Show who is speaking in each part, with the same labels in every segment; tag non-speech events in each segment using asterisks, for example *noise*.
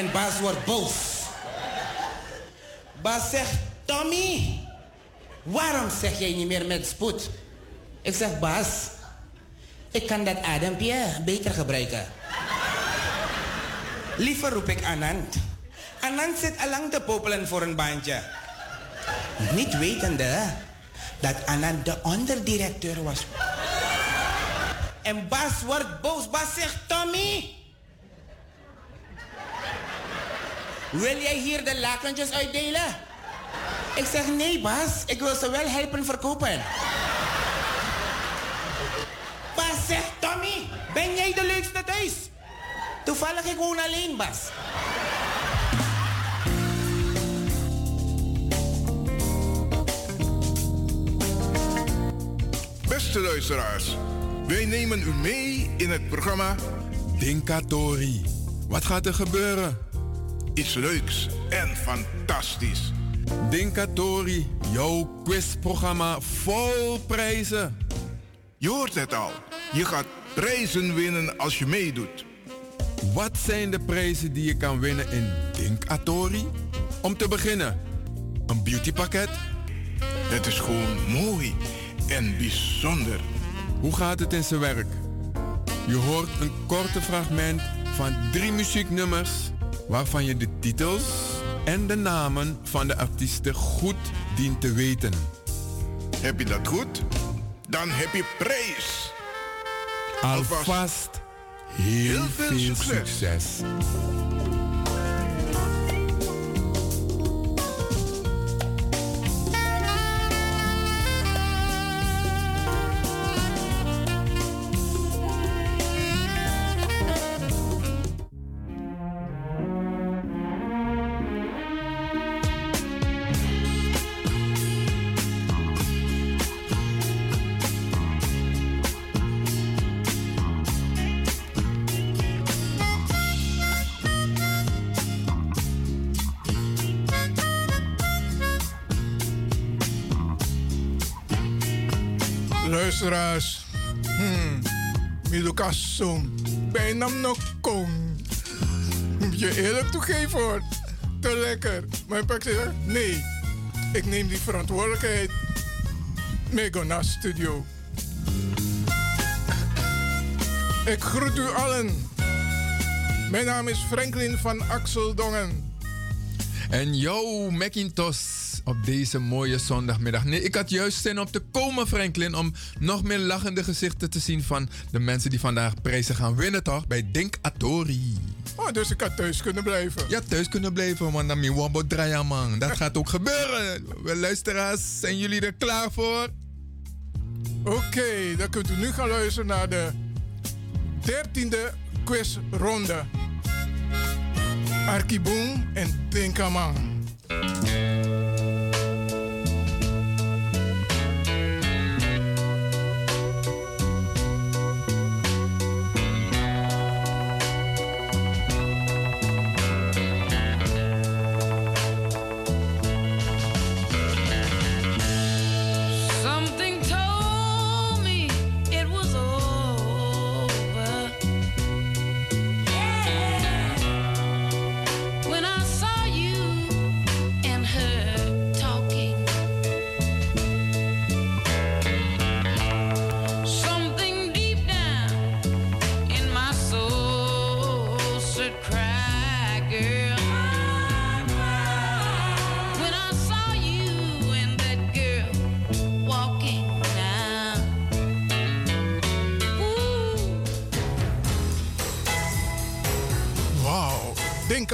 Speaker 1: En Bas wordt boos. Bas zegt, Tommy, waarom zeg jij niet meer met spoed? Ik zeg, Bas, ik kan dat adempje beter gebruiken. Liever roep ik Anand. Anand zit allang te popelen voor een baantje. Niet wetende dat Anand de onderdirecteur was. En Bas wordt boos. Bas zegt, Tommy... Wil jij hier de lakentjes uitdelen? Ik zeg, nee Bas, ik wil ze wel helpen verkopen. Bas zegt, Tommy, ben jij de leukste thuis? Toevallig, ik woon alleen, Bas.
Speaker 2: Beste luisteraars, wij nemen u mee in het programma
Speaker 3: Dinkatori. Wat gaat er gebeuren?
Speaker 2: Iets leuks en fantastisch.
Speaker 3: Dinkatori, jouw quizprogramma vol prijzen.
Speaker 2: Je hoort het al. Je gaat prijzen winnen als je meedoet.
Speaker 3: Wat zijn de prijzen die je kan winnen in Dinkatori? Om te beginnen, een beautypakket.
Speaker 2: Het is gewoon mooi en bijzonder.
Speaker 3: Hoe gaat het in zijn werk? Je hoort een korte fragment van drie muzieknummers waarvan je de titels en de namen van de artiesten goed dient te weten.
Speaker 2: Heb je dat goed? Dan heb je prijs.
Speaker 3: Alvast heel, veel, succes.
Speaker 4: Luisteraars, hmm, bijna nog kom. Moet je eerlijk toegeven. Te lekker. Maar ik zeg, nee, ik neem die verantwoordelijkheid. Mego naar studio. Ik groet u allen. Mijn naam is Franklin van Axel Dongen.
Speaker 3: En yo, Macintosh op deze mooie zondagmiddag. Nee, ik had juist zin om te komen, Franklin, om nog meer lachende gezichten te zien van de mensen die vandaag prijzen gaan winnen, toch? Bij Denk Atori.
Speaker 4: Oh, dus ik had thuis kunnen blijven.
Speaker 3: Ja, thuis kunnen blijven, man. Dan wabbo draaien, man. Dat gaat ook gebeuren. We luisteraars, zijn jullie er klaar voor?
Speaker 4: Oké, dan kunt u nu gaan luisteren naar de dertiende quizronde. Arkiboom en Tinkaman.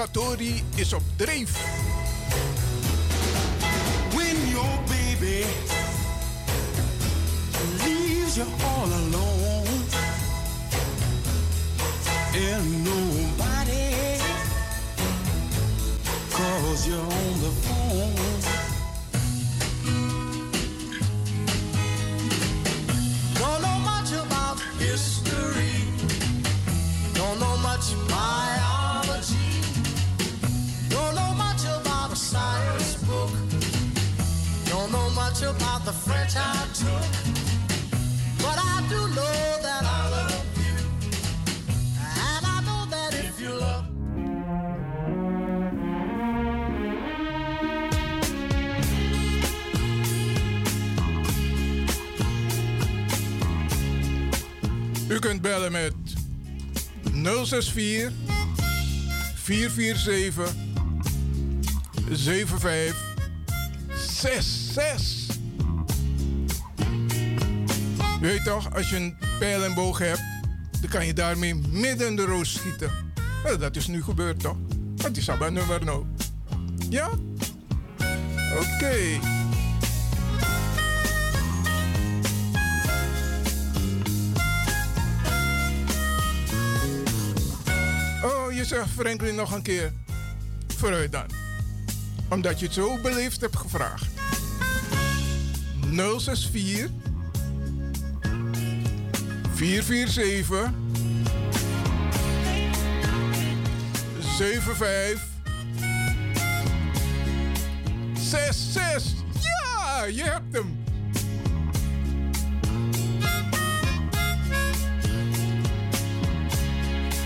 Speaker 4: Katori is op dreef.
Speaker 5: 064 447 7566. Weet toch, als je een pijl en boog hebt, dan kan je daarmee midden in de roos schieten. Nou, dat is nu gebeurd toch? Dat is al nummer nou. Ja? Oké. Zegt Franklin nog een keer. Vooruit dan. Omdat je het zo beleefd hebt gevraagd. 064 447 75 66. Ja, je hebt hem.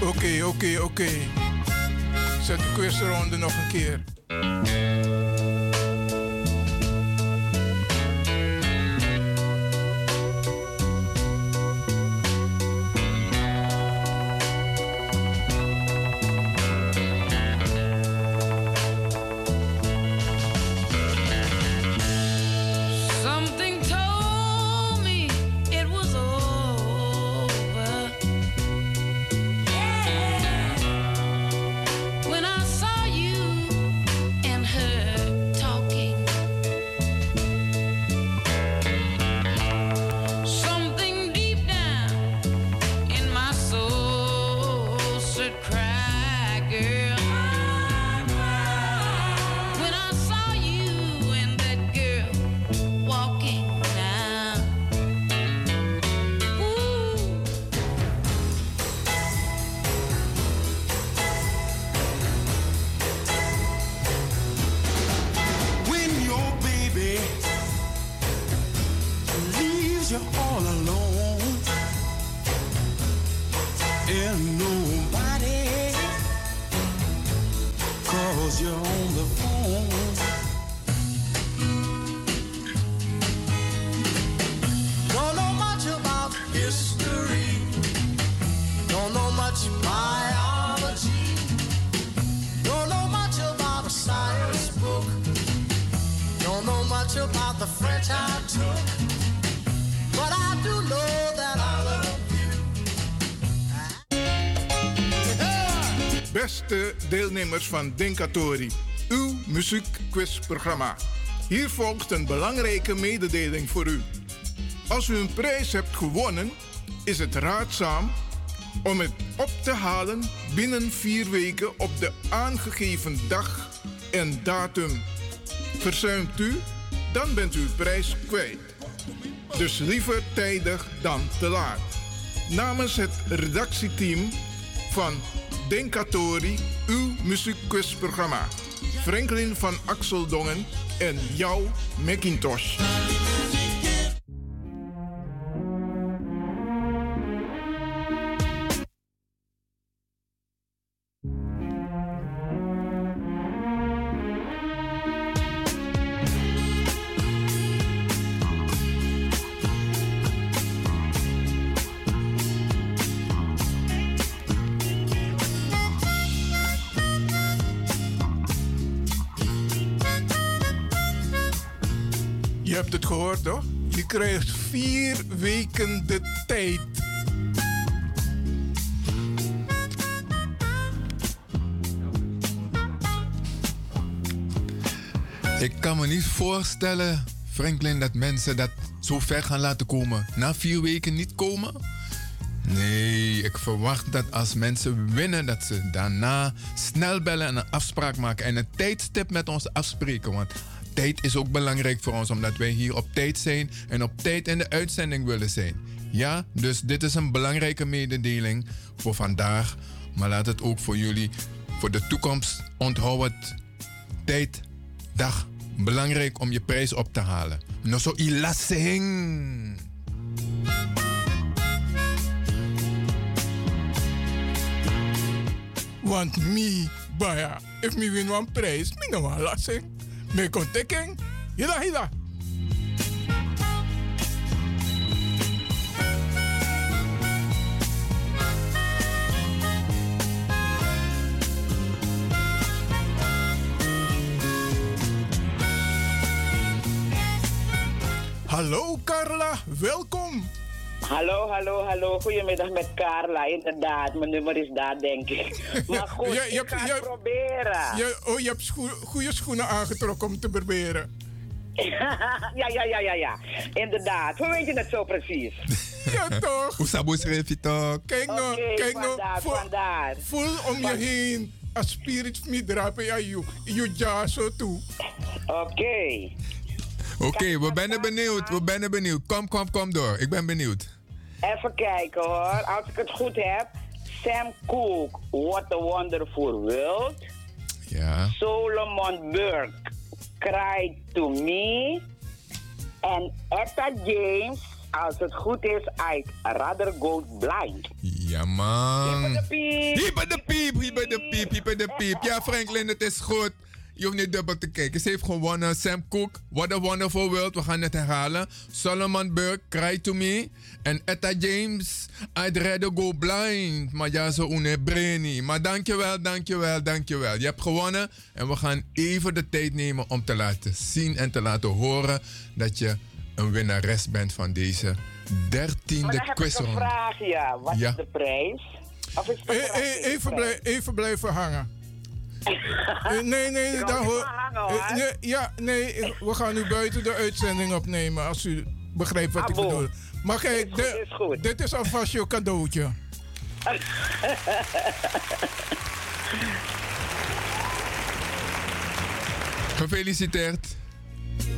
Speaker 5: Oké, oké, oké. Zet de quizronde nog een keer.
Speaker 4: Van Denkatori, uw muziekquizprogramma. Hier volgt een belangrijke mededeling voor u. Als u een prijs hebt gewonnen, is het raadzaam om het op te halen binnen vier weken op de aangegeven dag en datum. Verzuimt u, dan bent u uw prijs kwijt. Dus liever tijdig dan te laat. Namens het redactieteam van Denkatori, uw muziekquizprogramma. Franklin van Axeldongen en jouw Macintosh.
Speaker 5: Hebt het gehoord, toch? Je krijgt vier weken de tijd.
Speaker 3: Ik kan me niet voorstellen, Franklin, dat mensen dat zo ver gaan laten komen. Na vier weken niet komen? Nee, ik verwacht dat als mensen winnen, dat ze daarna snel bellen en een afspraak maken. En een tijdstip met ons afspreken. Want tijd is ook belangrijk voor ons, omdat wij hier op tijd zijn en op tijd in de uitzending willen zijn. Ja, dus dit is een belangrijke mededeling voor vandaag. Maar laat het ook voor jullie, voor de toekomst, onthoud het. Tijd, dag, belangrijk om je prijs op te halen. No zo ilasing.
Speaker 5: Want me, baya, if me win one prijs, me no one. Me konteken. Hida, hida.
Speaker 4: Hallo Carla, welkom.
Speaker 6: Hallo, hallo, hallo. Goedemiddag met Carla. Inderdaad, mijn nummer is daar, denk ik. *laughs* Maar goed,
Speaker 4: Ja, je
Speaker 6: ik
Speaker 4: hebt-
Speaker 6: ga
Speaker 4: je
Speaker 6: het proberen.
Speaker 4: Je, oh, je hebt scho- goede schoenen aangetrokken om te proberen. *laughs*
Speaker 6: ja, ja, ja, ja, ja. Inderdaad. Hoe weet je het zo precies? *laughs*
Speaker 4: Ja, toch?
Speaker 3: Hoe sabu schreef je toch?
Speaker 4: Kijk nou, kijk nou.
Speaker 6: vandaar,
Speaker 4: voel-
Speaker 6: vandaar.
Speaker 4: Voel om je heen. Als spirit me drapen, ja, je, je ja zo toe.
Speaker 6: Oké.
Speaker 3: Oké, we zijn benieuwd. We zijn benieuwd. Kom, kom, kom door. Ik ben benieuwd.
Speaker 6: Even kijken hoor. Als ik het goed heb. Sam Cooke, What a Wonderful World.
Speaker 3: Ja.
Speaker 6: Solomon Burke, Cry to Me. En Etta James, als het goed is, uit Rather Go Blind.
Speaker 3: Ja, man.
Speaker 6: De piep.
Speaker 3: Hier bij de piep, hier bij de piep, hier bij de piep. Ja, Franklin, het is goed. Je hoeft niet dubbel te kijken. Ze heeft gewonnen. Sam Cooke, What a Wonderful World. We gaan het herhalen. Solomon Burke, Cry to Me. En Etta James, I'd rather go blind. Maar ja, zo une brainy. Maar dankjewel, dankjewel, dankjewel. Je hebt gewonnen. En we gaan even de tijd nemen om te laten zien en te laten horen dat je een winnares bent van deze
Speaker 6: Maar
Speaker 3: dertiende quizronde.
Speaker 6: vraag, ja. Wat
Speaker 3: Ja.
Speaker 6: is de prijs? Of is
Speaker 4: E- e- even, blij- even blijven hangen. Eh, *laughs* nee, nee,
Speaker 6: niet
Speaker 4: hoor.
Speaker 6: van hangen, hoor.
Speaker 4: eh, nee, ja, nee, ik- we gaan nu buiten de uitzending opnemen als u begrijpt wat ik bedoel. Maar kijk,
Speaker 6: Is goed,
Speaker 4: de-
Speaker 6: is goed.
Speaker 4: dit is alvast je cadeautje. *laughs*
Speaker 3: Gefeliciteerd.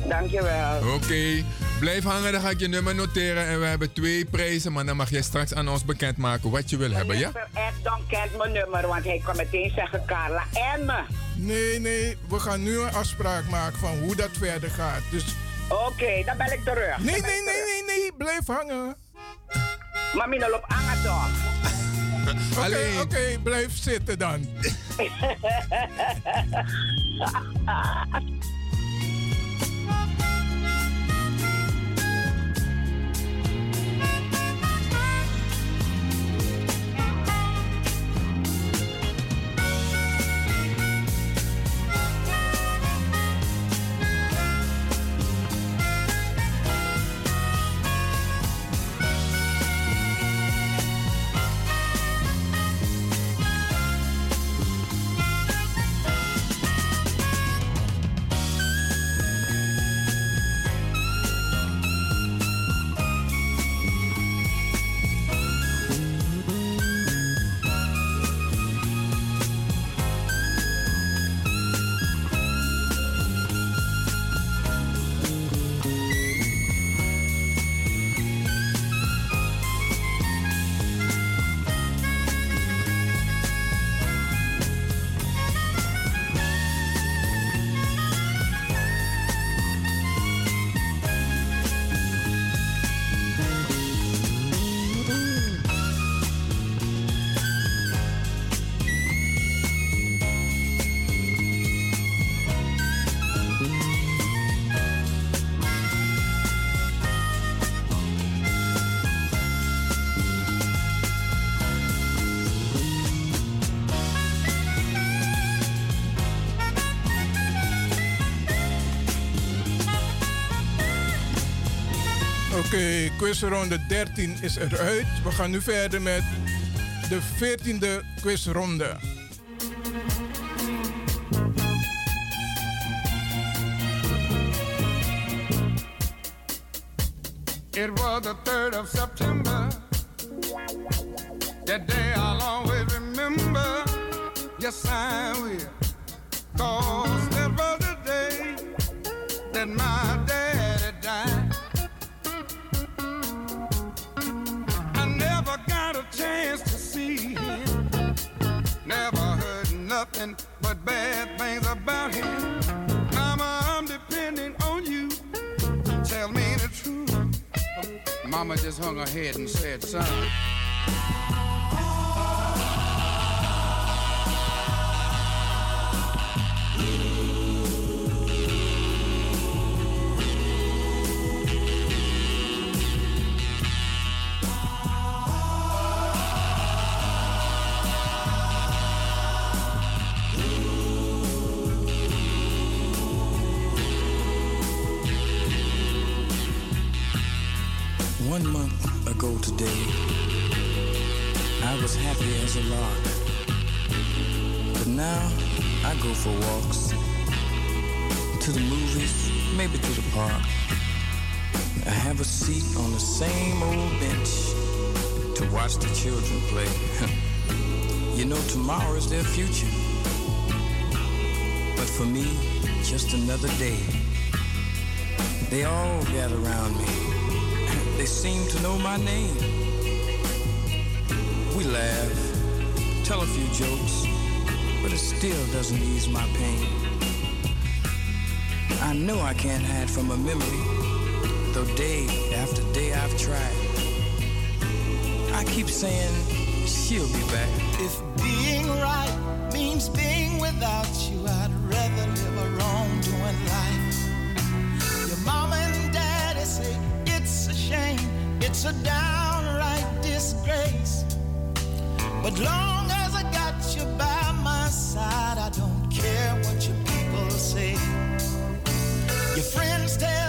Speaker 6: Dankjewel.
Speaker 3: Oké, blijf hangen, dan ga ik je nummer noteren. En we hebben twee prijzen, maar dan mag je straks aan ons bekendmaken wat je wil hebben, ja?
Speaker 6: Edson kent mijn nummer, want hij kan meteen zeggen Carla en me.
Speaker 4: Nee, nee, we gaan nu een afspraak maken van hoe dat verder gaat. Dus
Speaker 6: Oké, dan bel ik terug.
Speaker 4: nee, nee, nee, nee, nee, blijf hangen.
Speaker 6: Mami, dan loopt aan het toch.
Speaker 4: Oké,
Speaker 3: Alleen-
Speaker 4: oké, blijf zitten dan. *laughs* quizronde 13 is eruit. We gaan nu verder met de 14e quizronde.
Speaker 7: It was the 3rd of September. That day I'll always remember. Yes, I will. Cause that was the day that my daddy Mama just hung her head and said, son.
Speaker 8: One month ago today, I was happy as a lark. But now I go for walks to the movies, maybe to the park. I have a seat on the same old bench to watch the children play. *laughs* you know, tomorrow is their future. But for me, just another day. They all gather around me. They seem to know my name. We laugh, tell a few jokes, but it still doesn't ease my pain. I know I can't hide from a memory, though day after day I've tried. I keep saying she'll be back.
Speaker 9: If being right means being without you, I'd it's a downright disgrace. But long as I got you by my side, I don't care what your people say. Your friends tell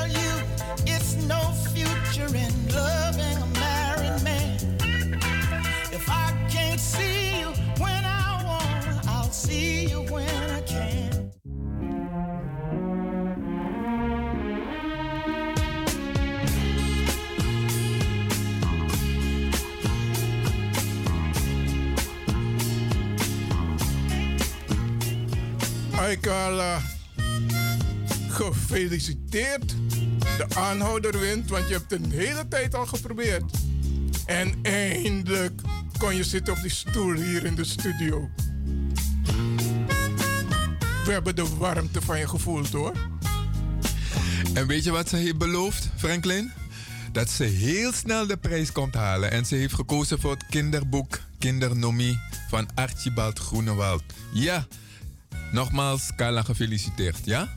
Speaker 4: Hi Carla. Gefeliciteerd. De aanhouder wint, want je hebt een hele tijd al geprobeerd. En eindelijk kon je zitten op die stoel hier in de studio. We hebben de warmte van je gevoeld hoor.
Speaker 3: En weet je wat ze heeft beloofd, Franklin? Dat ze heel snel de prijs komt halen. En ze heeft gekozen voor het kinderboek Kindernomie van Archibald Groenewald. Ja, nogmaals, Carla gefeliciteerd, ja?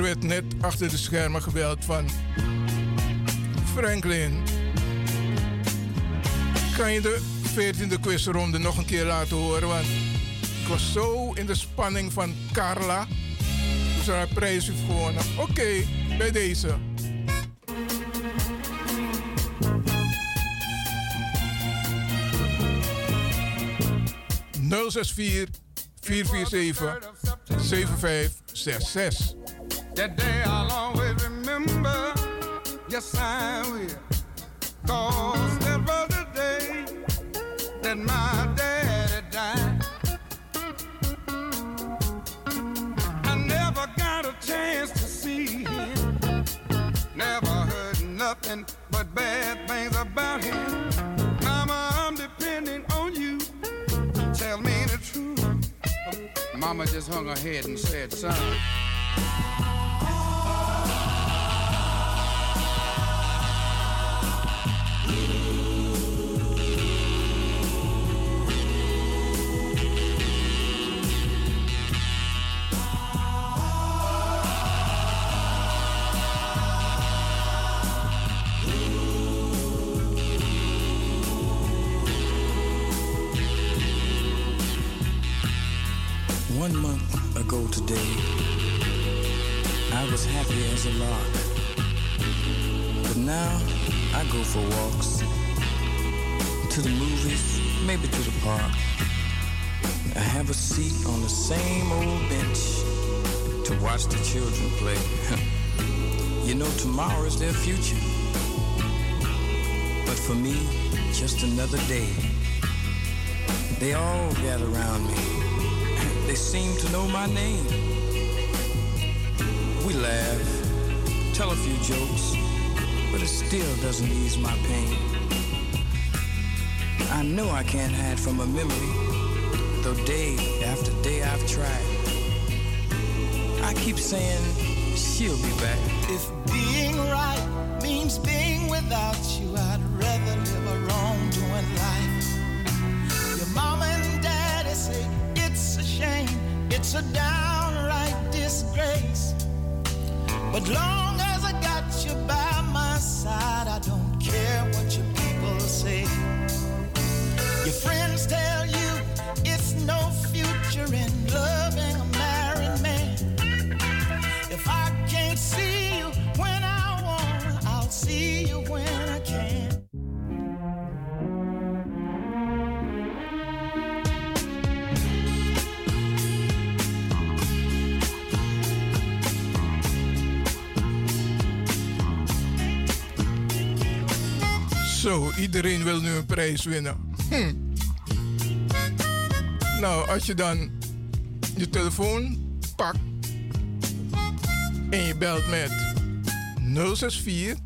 Speaker 4: Er werd net achter de schermen gebeld van... Franklin, kan je de 14e quizronde nog een keer laten horen? Want ik was zo in de spanning van Carla. Ze haar prijs heeft gewonnen. Oké, bij deze. ...064 447 7566.
Speaker 7: That day I'll always remember. Yes, I will. Cause that was the day that my daddy died. I never got a chance to see him. Never heard nothing but bad things about him. Mama, I'm depending on you. Tell me the truth. Mama just hung her head and said, son.
Speaker 8: Their future. But for me, just another day. They all gather around me. *laughs* They seem to know my name. We laugh, tell a few jokes, but it still doesn't ease my pain. I know I can't hide from a memory, though day after day I've tried. I keep saying she'll be back.
Speaker 9: It's a downright disgrace. But long
Speaker 4: Zo, iedereen wil nu een prijs winnen. Hm. Nou, als je dan je telefoon pakt en je belt met 064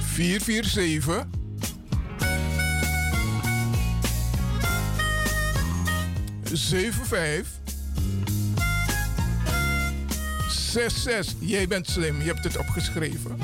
Speaker 4: 447 75 66. Jij bent slim, je hebt het opgeschreven.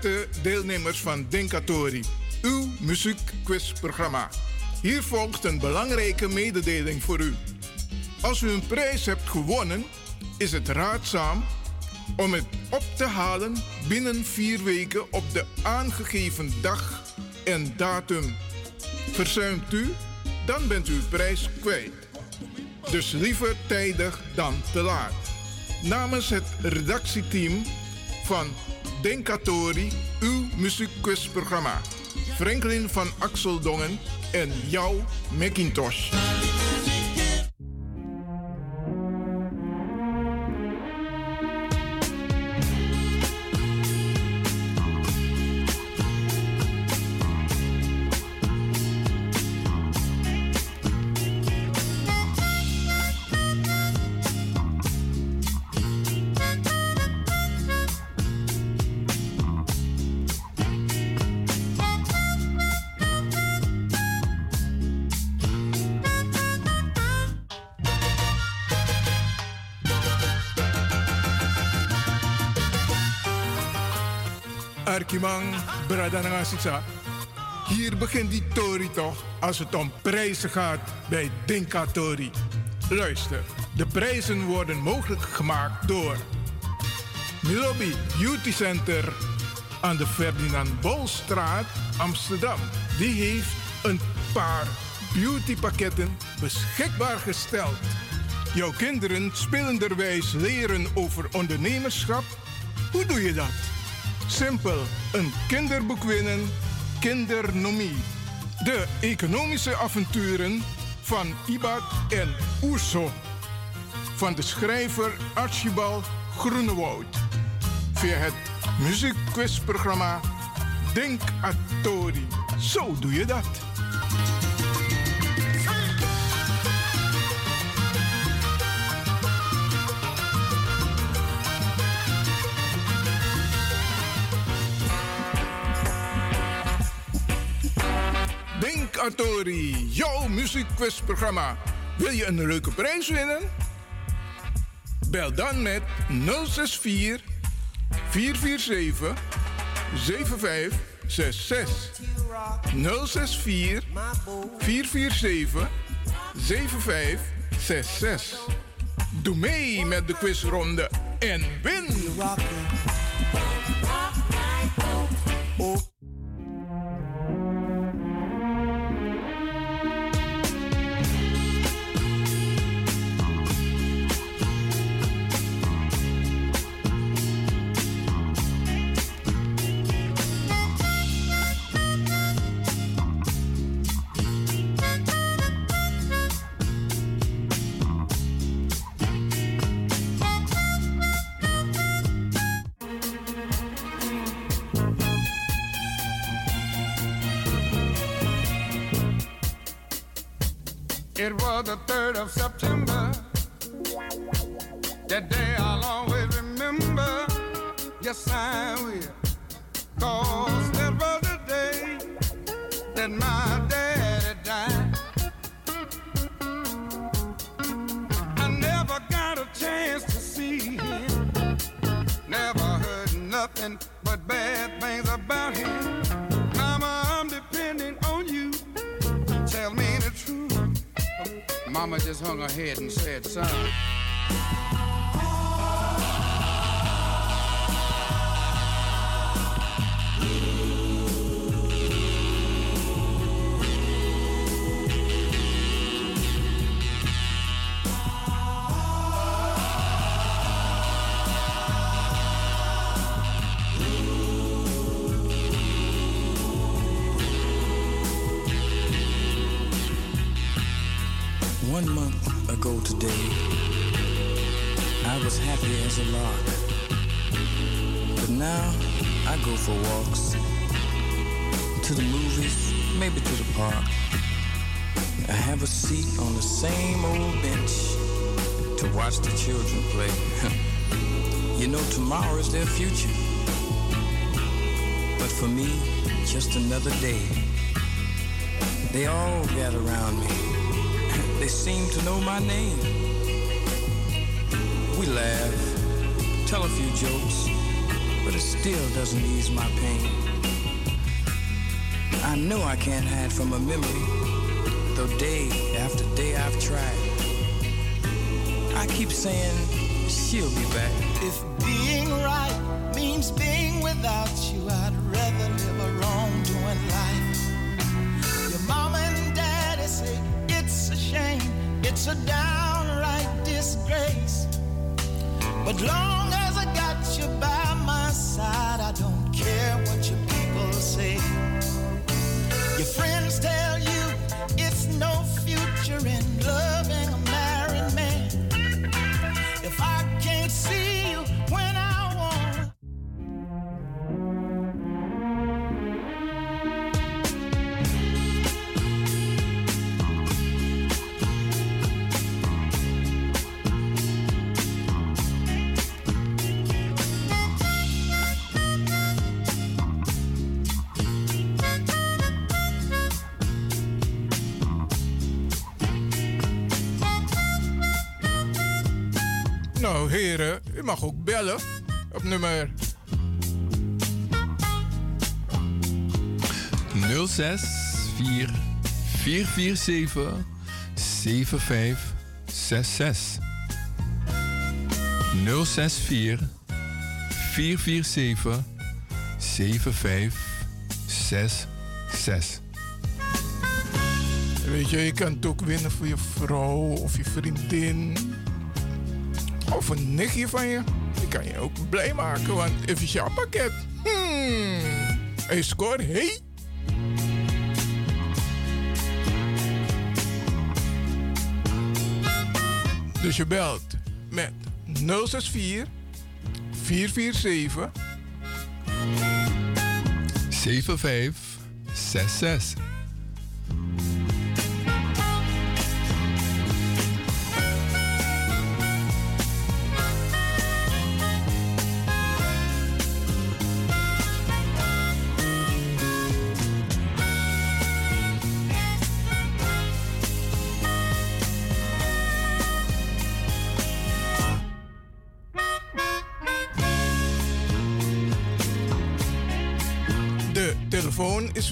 Speaker 4: Beste deelnemers van Denkatori, uw muziekquizprogramma. Hier volgt een belangrijke mededeling voor u. Als u een prijs hebt gewonnen, is het raadzaam om het op te halen binnen vier weken op de aangegeven dag en datum. Verzuimt u, dan bent u uw prijs kwijt. Dus liever tijdig dan te laat. Namens het redactieteam van Denkatori, uw muziekquizprogramma. Franklin van Axeldongen en jouw Macintosh. Arkimang. Hier begint die Tori toch als het om prijzen gaat bij Dinka Tori. Luister, de prijzen worden mogelijk gemaakt door Milobi Beauty Center aan de Ferdinand Bolstraat, Amsterdam. Die heeft een paar beautypakketten beschikbaar gesteld. Jouw kinderen spelenderwijs leren over ondernemerschap? Hoe doe je dat? Simpel, een kinderboek winnen, Kindernomie. De economische avonturen van Ibad en Oerso. Van de schrijver Archibald Groenewoud. Via het muziekquizprogramma Denk Atori. Zo doe je dat. Denk Atori, jouw muziekquizprogramma. Wil je een leuke prijs winnen? Bel dan met 064 447 7566. 064 447 7566. Doe mee met de quizronde en win!
Speaker 7: It was the 3rd of September. That day I'll always remember. Yes, I will. Cause that was the day that my Mama just hung her head and said, son.
Speaker 8: Happy as a lark. But now I go for walks to the movies, maybe to the park. I have a seat on the same old bench to watch the children play. *laughs* you know, tomorrow is their future. But for me, just another day. They all gather around me. *laughs* They seem to know my name. We laugh, tell a few jokes, but it still doesn't ease my pain. I know I can't hide from a memory, though day after day I've tried. I keep saying she'll be back.
Speaker 9: If being right means being without you, I'd rather live a wrongdoing life. Your mama and daddy say it's a shame, it's a downright disgrace. But long as I got you by my side, I don't care what your people say. Your friends tell you it's no future in
Speaker 4: mag ook bellen op nummer
Speaker 3: 06 4 447 7566. 064 447 7566.
Speaker 4: Weet je, je kan het ook winnen voor je vrouw of je vriendin. Of een nichtje van je. Die kan je ook blij maken, want even jouw pakket. Hmm. Hij scoort, hey. Dus je belt met 064 447
Speaker 3: 7566.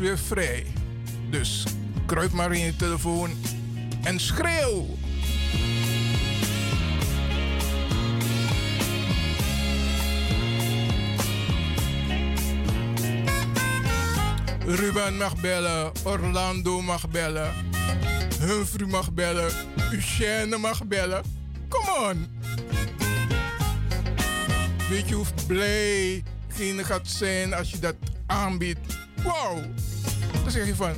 Speaker 4: Weer vrij. Dus kruip maar in je telefoon en schreeuw. Ruben mag bellen, Orlando mag bellen, Humphrey mag bellen, Eugène mag bellen. Come on! Weet je hoe blij diegene gaat zijn als je dat aanbiedt? Wow! Zeg je van,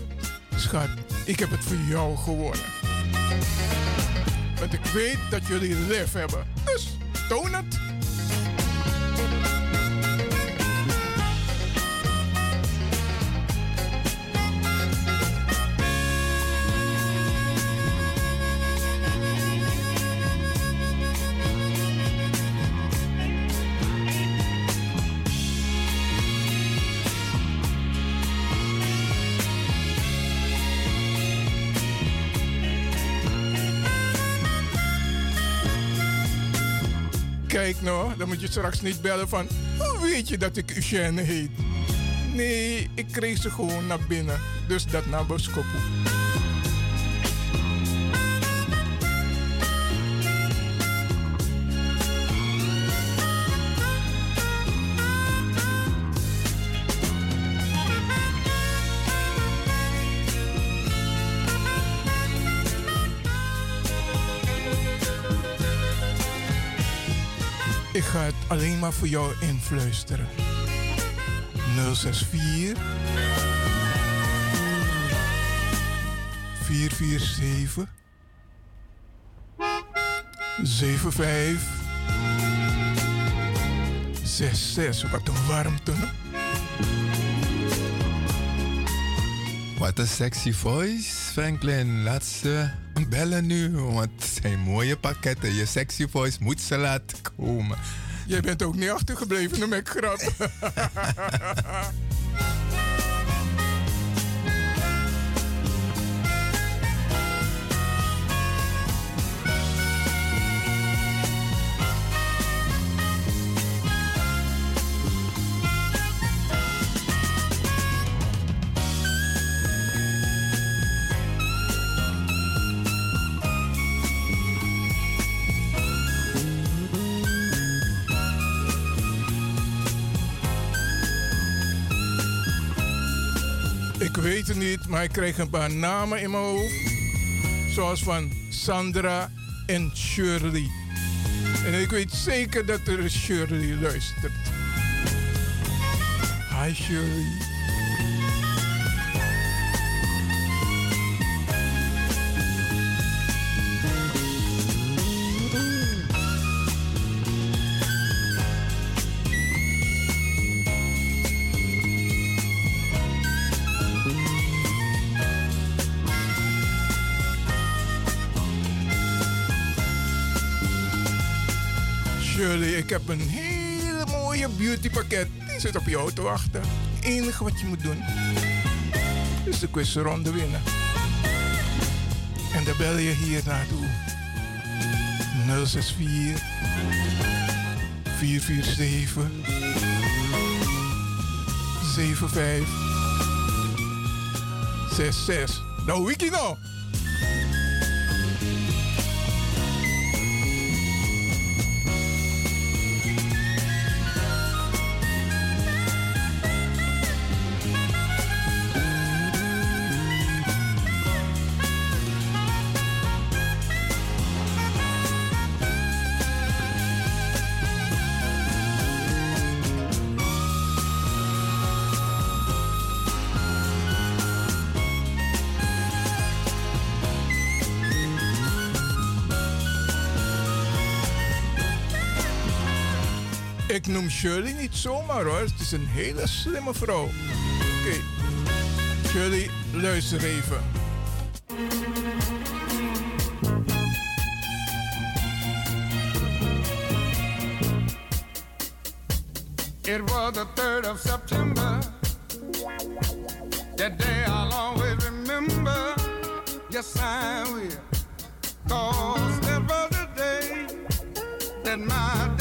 Speaker 4: schat, ik heb het voor jou gewonnen. Want ik weet dat jullie lef hebben. Dus toon het. Kijk nou, dan moet je straks niet bellen van... Hoe weet je dat ik Eugène heet? Nee, ik kreeg ze gewoon naar binnen. Dus dat naar Boskopu. Alleen maar voor jou influisteren. 064 447 75 66. Wat een warmte.
Speaker 3: Wat een sexy voice, Franklin. Laat ze bellen nu, want het zijn mooie pakketten. Je sexy voice moet ze laten komen.
Speaker 4: Jij bent ook niet achtergebleven, dan ben grap. *laughs* Niet, maar ik kreeg een paar namen in mijn hoofd. Zoals van Sandra en Shirley. En ik weet zeker dat er Shirley luistert. Hi Shirley. Ik heb een hele mooie beautypakket. Die zit op jou te wachten. Het enige wat je moet doen is de quizronde winnen. En dan bel je hier naartoe. 064 447 75 66. Nou, wiki nou. Ik noem Shirley niet zomaar hoor. Het is een hele slimme vrouw. Oké. Shirley, luister even.
Speaker 7: It was the 3rd of September. That day I'll always remember. Yes, I will. Cause that was the day that my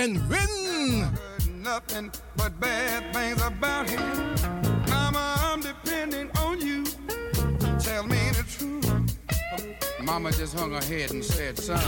Speaker 4: En win!
Speaker 7: Nothing but bad things about him. Mama, I'm depending on you. Tell me the truth. Mama just hung her head and said, son.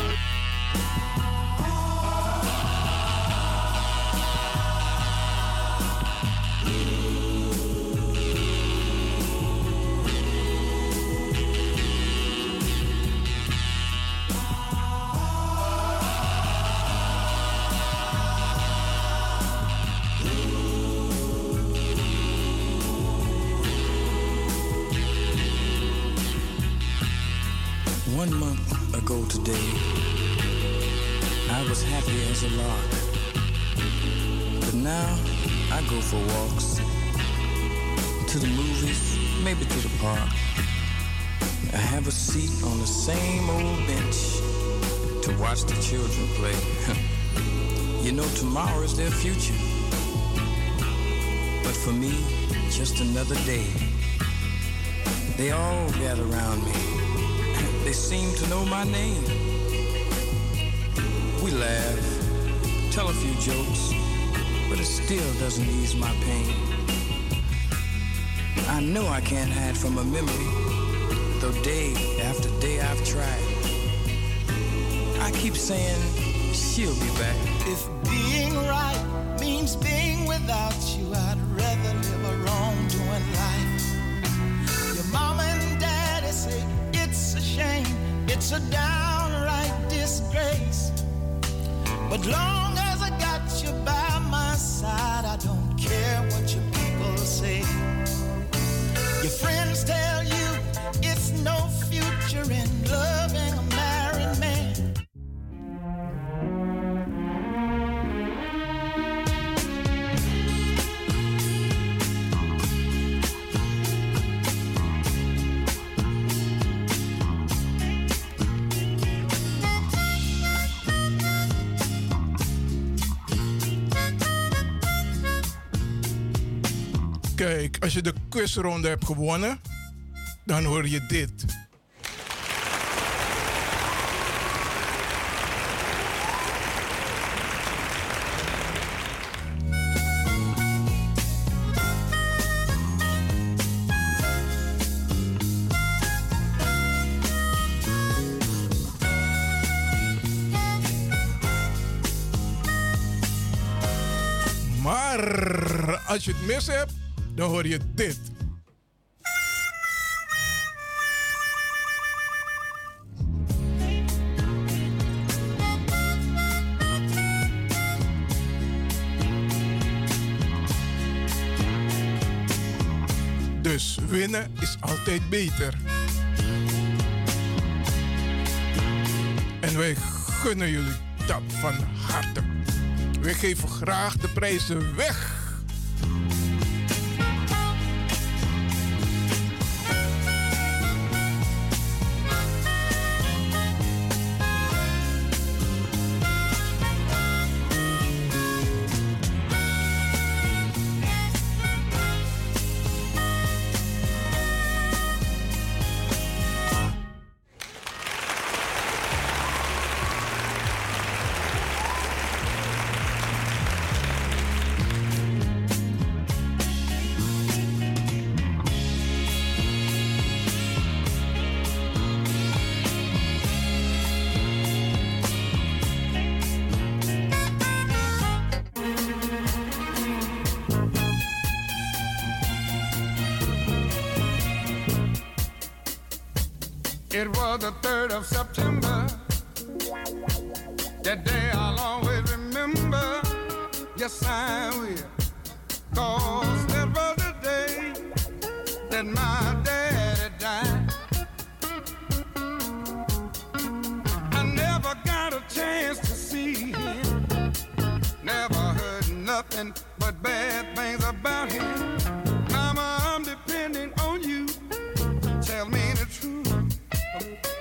Speaker 8: Today, I was happy as a lark. But now I go for walks, to the movies, maybe to the park. I have a seat on the same old bench to watch the children play. *laughs* you know, tomorrow is their future. But for me, just another day. They all gather around me. They seem to know my name. We laugh, tell a few jokes, but it still doesn't ease my pain. I know I can't hide from a memory, though day after day I've tried. I keep saying she'll be back.
Speaker 9: If being right means being without you, I'd shame, it's a downright disgrace. But long as I got you by my side, I don't care what your people say. Your friends tell you it's no future in
Speaker 4: als je de quizronde hebt gewonnen, dan hoor je dit. Maar als je het mis hebt, dan hoor je dit. Dus winnen is altijd beter. En wij gunnen jullie dat van harte. Wij geven graag de prijzen weg.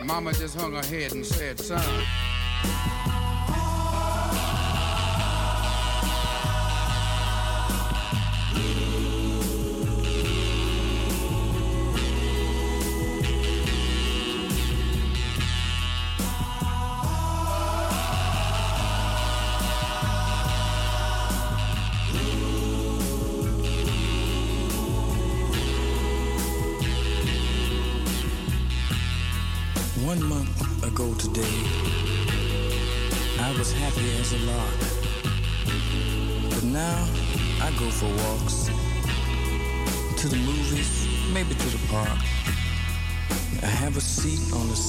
Speaker 7: Mama just hung her head and said, son.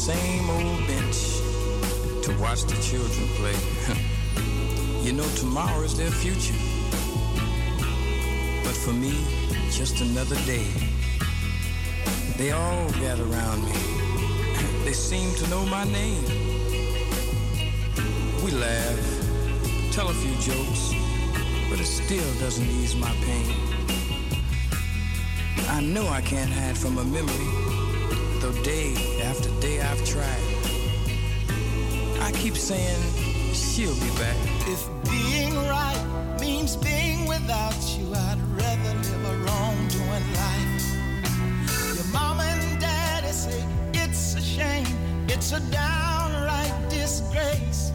Speaker 8: Same old bench to watch the children play. *laughs* you know, tomorrow is their future. But for me, just another day. They all gather around me. *laughs* They seem to know my name. We laugh, tell a few jokes, but it still doesn't ease my pain. I know I can't hide from a memory, day after day I've tried. I keep saying she'll be back.
Speaker 9: If being right means being without you, I'd rather live a wrongdoing life. Your mama and daddy say it's a shame, it's a downright disgrace.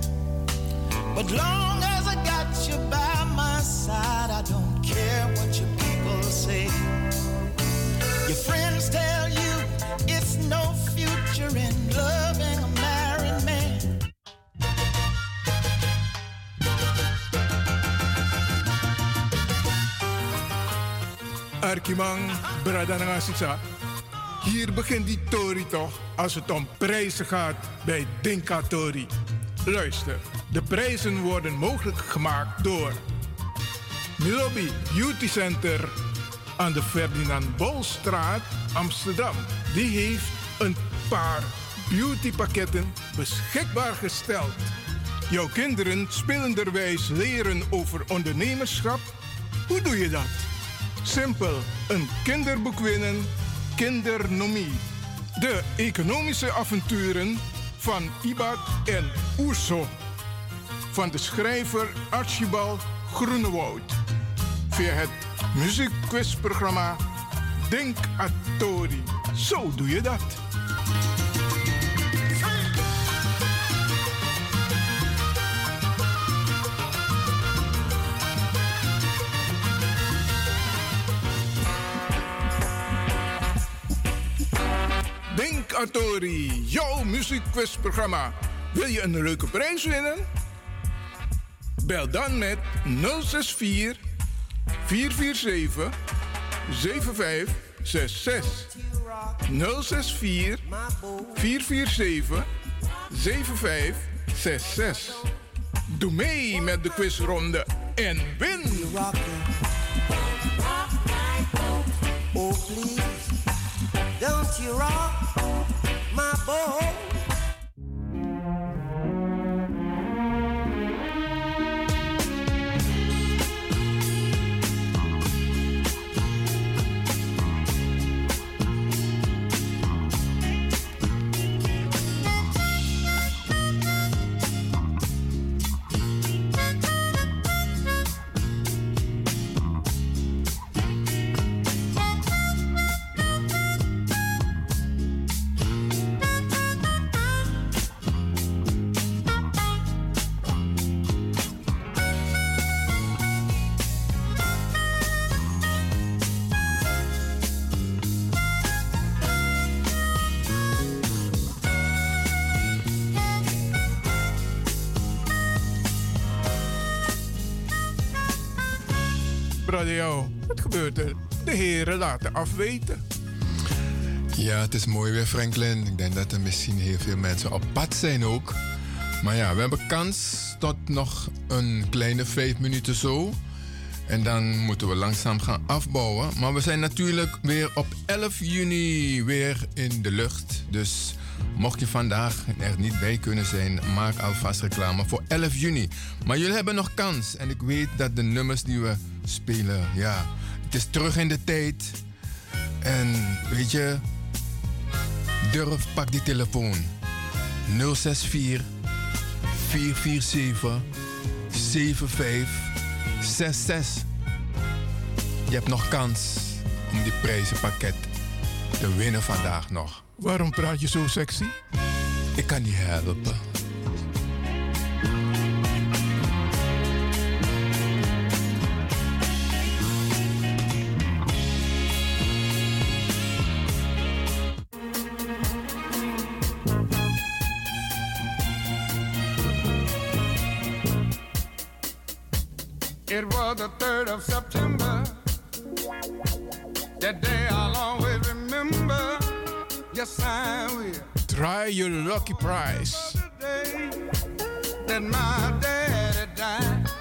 Speaker 9: But long as I got you by my side, I don't care what your people say. Your friends tell
Speaker 4: Arkimang Bradanangasisa. Hier begint die Tori toch als het om prijzen gaat bij Dinka Tori. Luister, de prijzen worden mogelijk gemaakt door Milobi Beauty Center aan de Ferdinand Bolstraat, Amsterdam. Die heeft een paar beautypakketten beschikbaar gesteld. Jouw kinderen spelenderwijs leren over ondernemerschap. Hoe doe je dat? Simpel, een kinderboek winnen, kindernomie. De economische avonturen van Ibad en Oerso. Van de schrijver Archibald Groenewoud. Via het muziekquizprogramma Denk Atori. Zo doe je dat. Denk Atori, jouw muziekquizprogramma. Wil je een leuke prijs winnen? Bel dan met 064 447 7566. 064 447 7566. Doe mee met de quizronde en win!
Speaker 9: Oh, please, don't you rock my boat?
Speaker 4: Radio, wat gebeurt er? De heren laten afweten.
Speaker 3: Ja, het is mooi weer, Franklin. Ik denk dat er misschien heel veel mensen op pad zijn ook. Maar ja, we hebben kans tot nog een kleine vijf minuten zo. En dan moeten we langzaam gaan afbouwen. Maar we zijn natuurlijk weer op 11 juni weer in de lucht. Dus Mocht je vandaag er niet bij kunnen zijn, maak alvast reclame voor 11 juni. Maar jullie hebben nog kans. En ik weet dat de nummers die we spelen, ja, het is terug in de tijd. En weet je, durf, pak die telefoon. 064 447 7566. Je hebt nog kans om die prijzenpakket te winnen vandaag nog.
Speaker 4: Waarom praat je zo sexy?
Speaker 3: Ik kan niet helpen.
Speaker 7: It was the 3rd of September. That day I'll always remember. Yes, I will.
Speaker 4: Try your lucky prize.
Speaker 7: That my daddy died.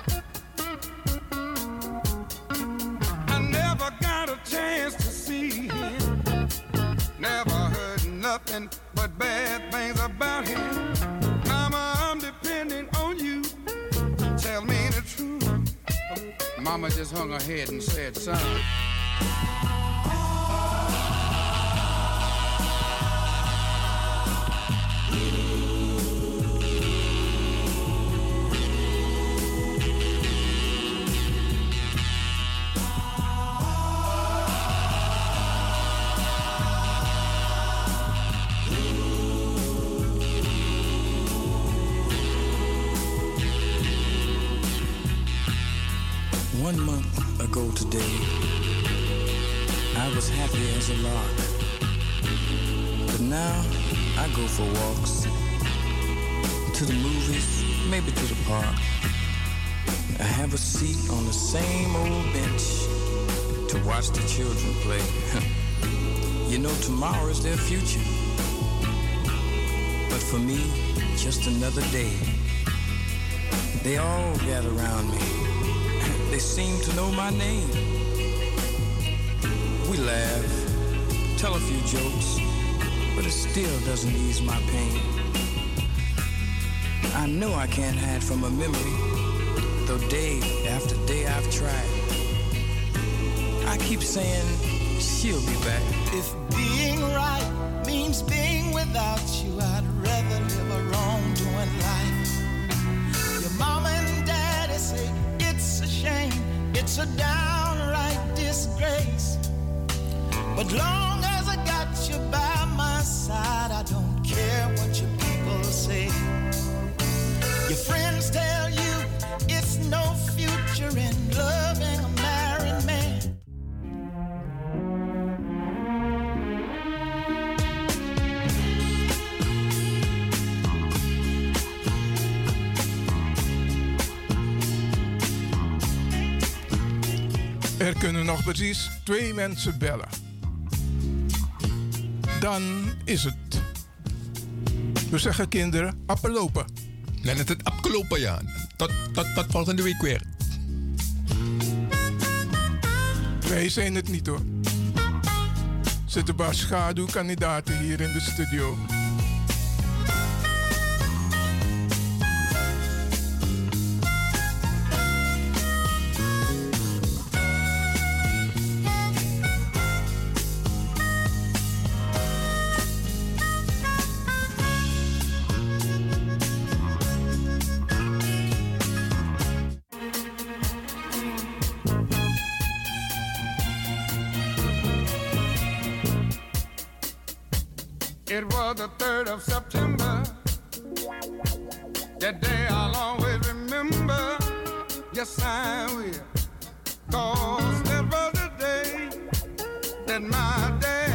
Speaker 7: I never got a chance to see him. Never heard nothing but bad Mama just hung her head and said, son.
Speaker 8: Today, I was happy as a lark. But now I go for walks to the movies, maybe to the park. I have a seat on the same old bench to watch the children play. *laughs* you know, tomorrow is their future. But for me, just another day. They all gather around me. They seem to know my name. We laugh, tell a few jokes, but it still doesn't ease my pain. I know I can't hide from a memory, though day after day I've tried. I keep saying she'll be back.
Speaker 9: If being right means being without you, it's a downright disgrace. But long as I got you by my side, I don't
Speaker 4: kunnen nog precies twee mensen bellen. Dan is het. We zeggen kinderen, appelopen.
Speaker 3: Dan is het afgelopen, ja. Tot, tot, tot volgende week weer.
Speaker 4: Wij zijn het niet hoor. Zitten een paar schaduwkandidaten hier in de studio.
Speaker 7: It was the 3rd of September. That day I'll always remember. Yes, I will. Cause that was the day that my daddy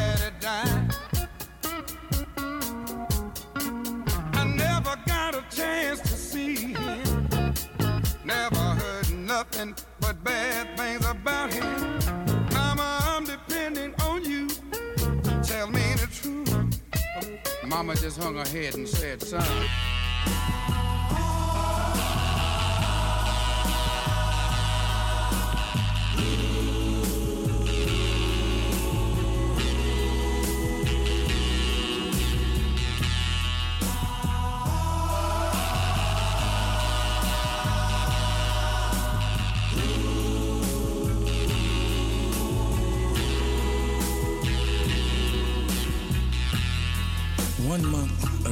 Speaker 7: Mama just hung her head and said, son.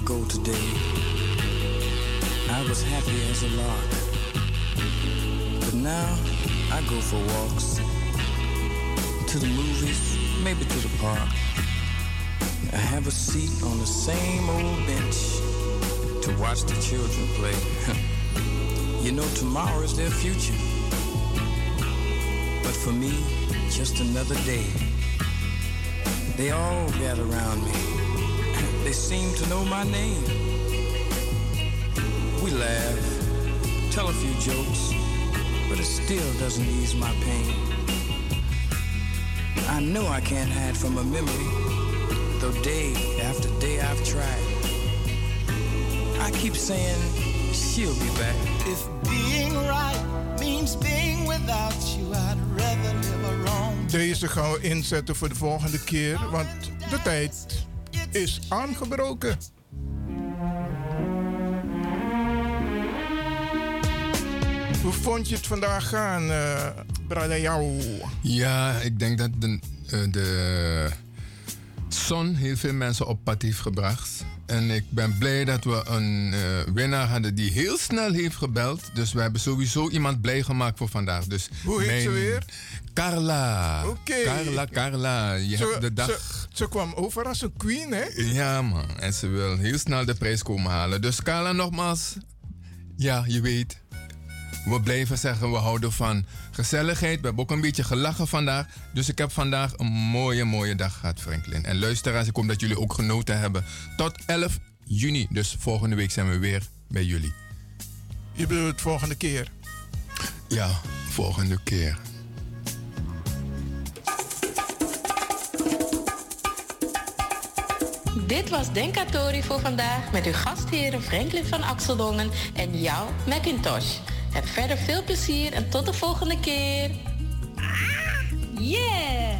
Speaker 8: Day, I was happy as a lark. But now I go for walks to the movies, maybe to the park. I have a seat on the same old bench to watch the children play. *laughs* you know, tomorrow is their future. But for me, just another day. They all gather around me. They seem to know my name. We laugh, tell a few jokes, but it still doesn't ease my pain. I know I can't hide from a memory, though day after day I've tried. I keep saying she'll be back.
Speaker 9: If being right means being without you, I'd rather live a wrong.
Speaker 2: Deze gaan we inzetten voor de volgende keer, want de tijd is aangebroken. Hoe vond je het vandaag gaan, Jou?
Speaker 3: Ja, ik denk dat de, eh, de zon heel veel mensen op pad heeft gebracht. En ik ben blij dat we een eh, winnaar hadden die heel snel heeft gebeld. Dus we hebben sowieso iemand blij gemaakt voor vandaag. Dus
Speaker 2: Hoe heet ze weer?
Speaker 3: Carla.
Speaker 2: Oké.
Speaker 3: Carla, Carla. Je
Speaker 2: Ze,
Speaker 3: hebt de dag...
Speaker 2: ze, ze kwam over als een queen, hè?
Speaker 3: Ja, man. En ze wil heel snel de prijs komen halen. Dus Carla, nogmaals. Ja, je weet. We blijven zeggen, we houden van gezelligheid. We hebben ook een beetje gelachen vandaag. Dus ik heb vandaag een mooie, mooie dag gehad, Franklin. En luisteraars, ik hoop dat jullie ook genoten hebben. Tot 11 juni. Dus volgende week zijn we weer bij jullie.
Speaker 2: Je bedoelt het volgende keer.
Speaker 3: Ja, volgende keer.
Speaker 10: Dit was Denkatori voor vandaag met uw gastheren Franklin van Axeldongen en jou, Macintosh. Heb verder veel plezier en tot de volgende keer. Yeah!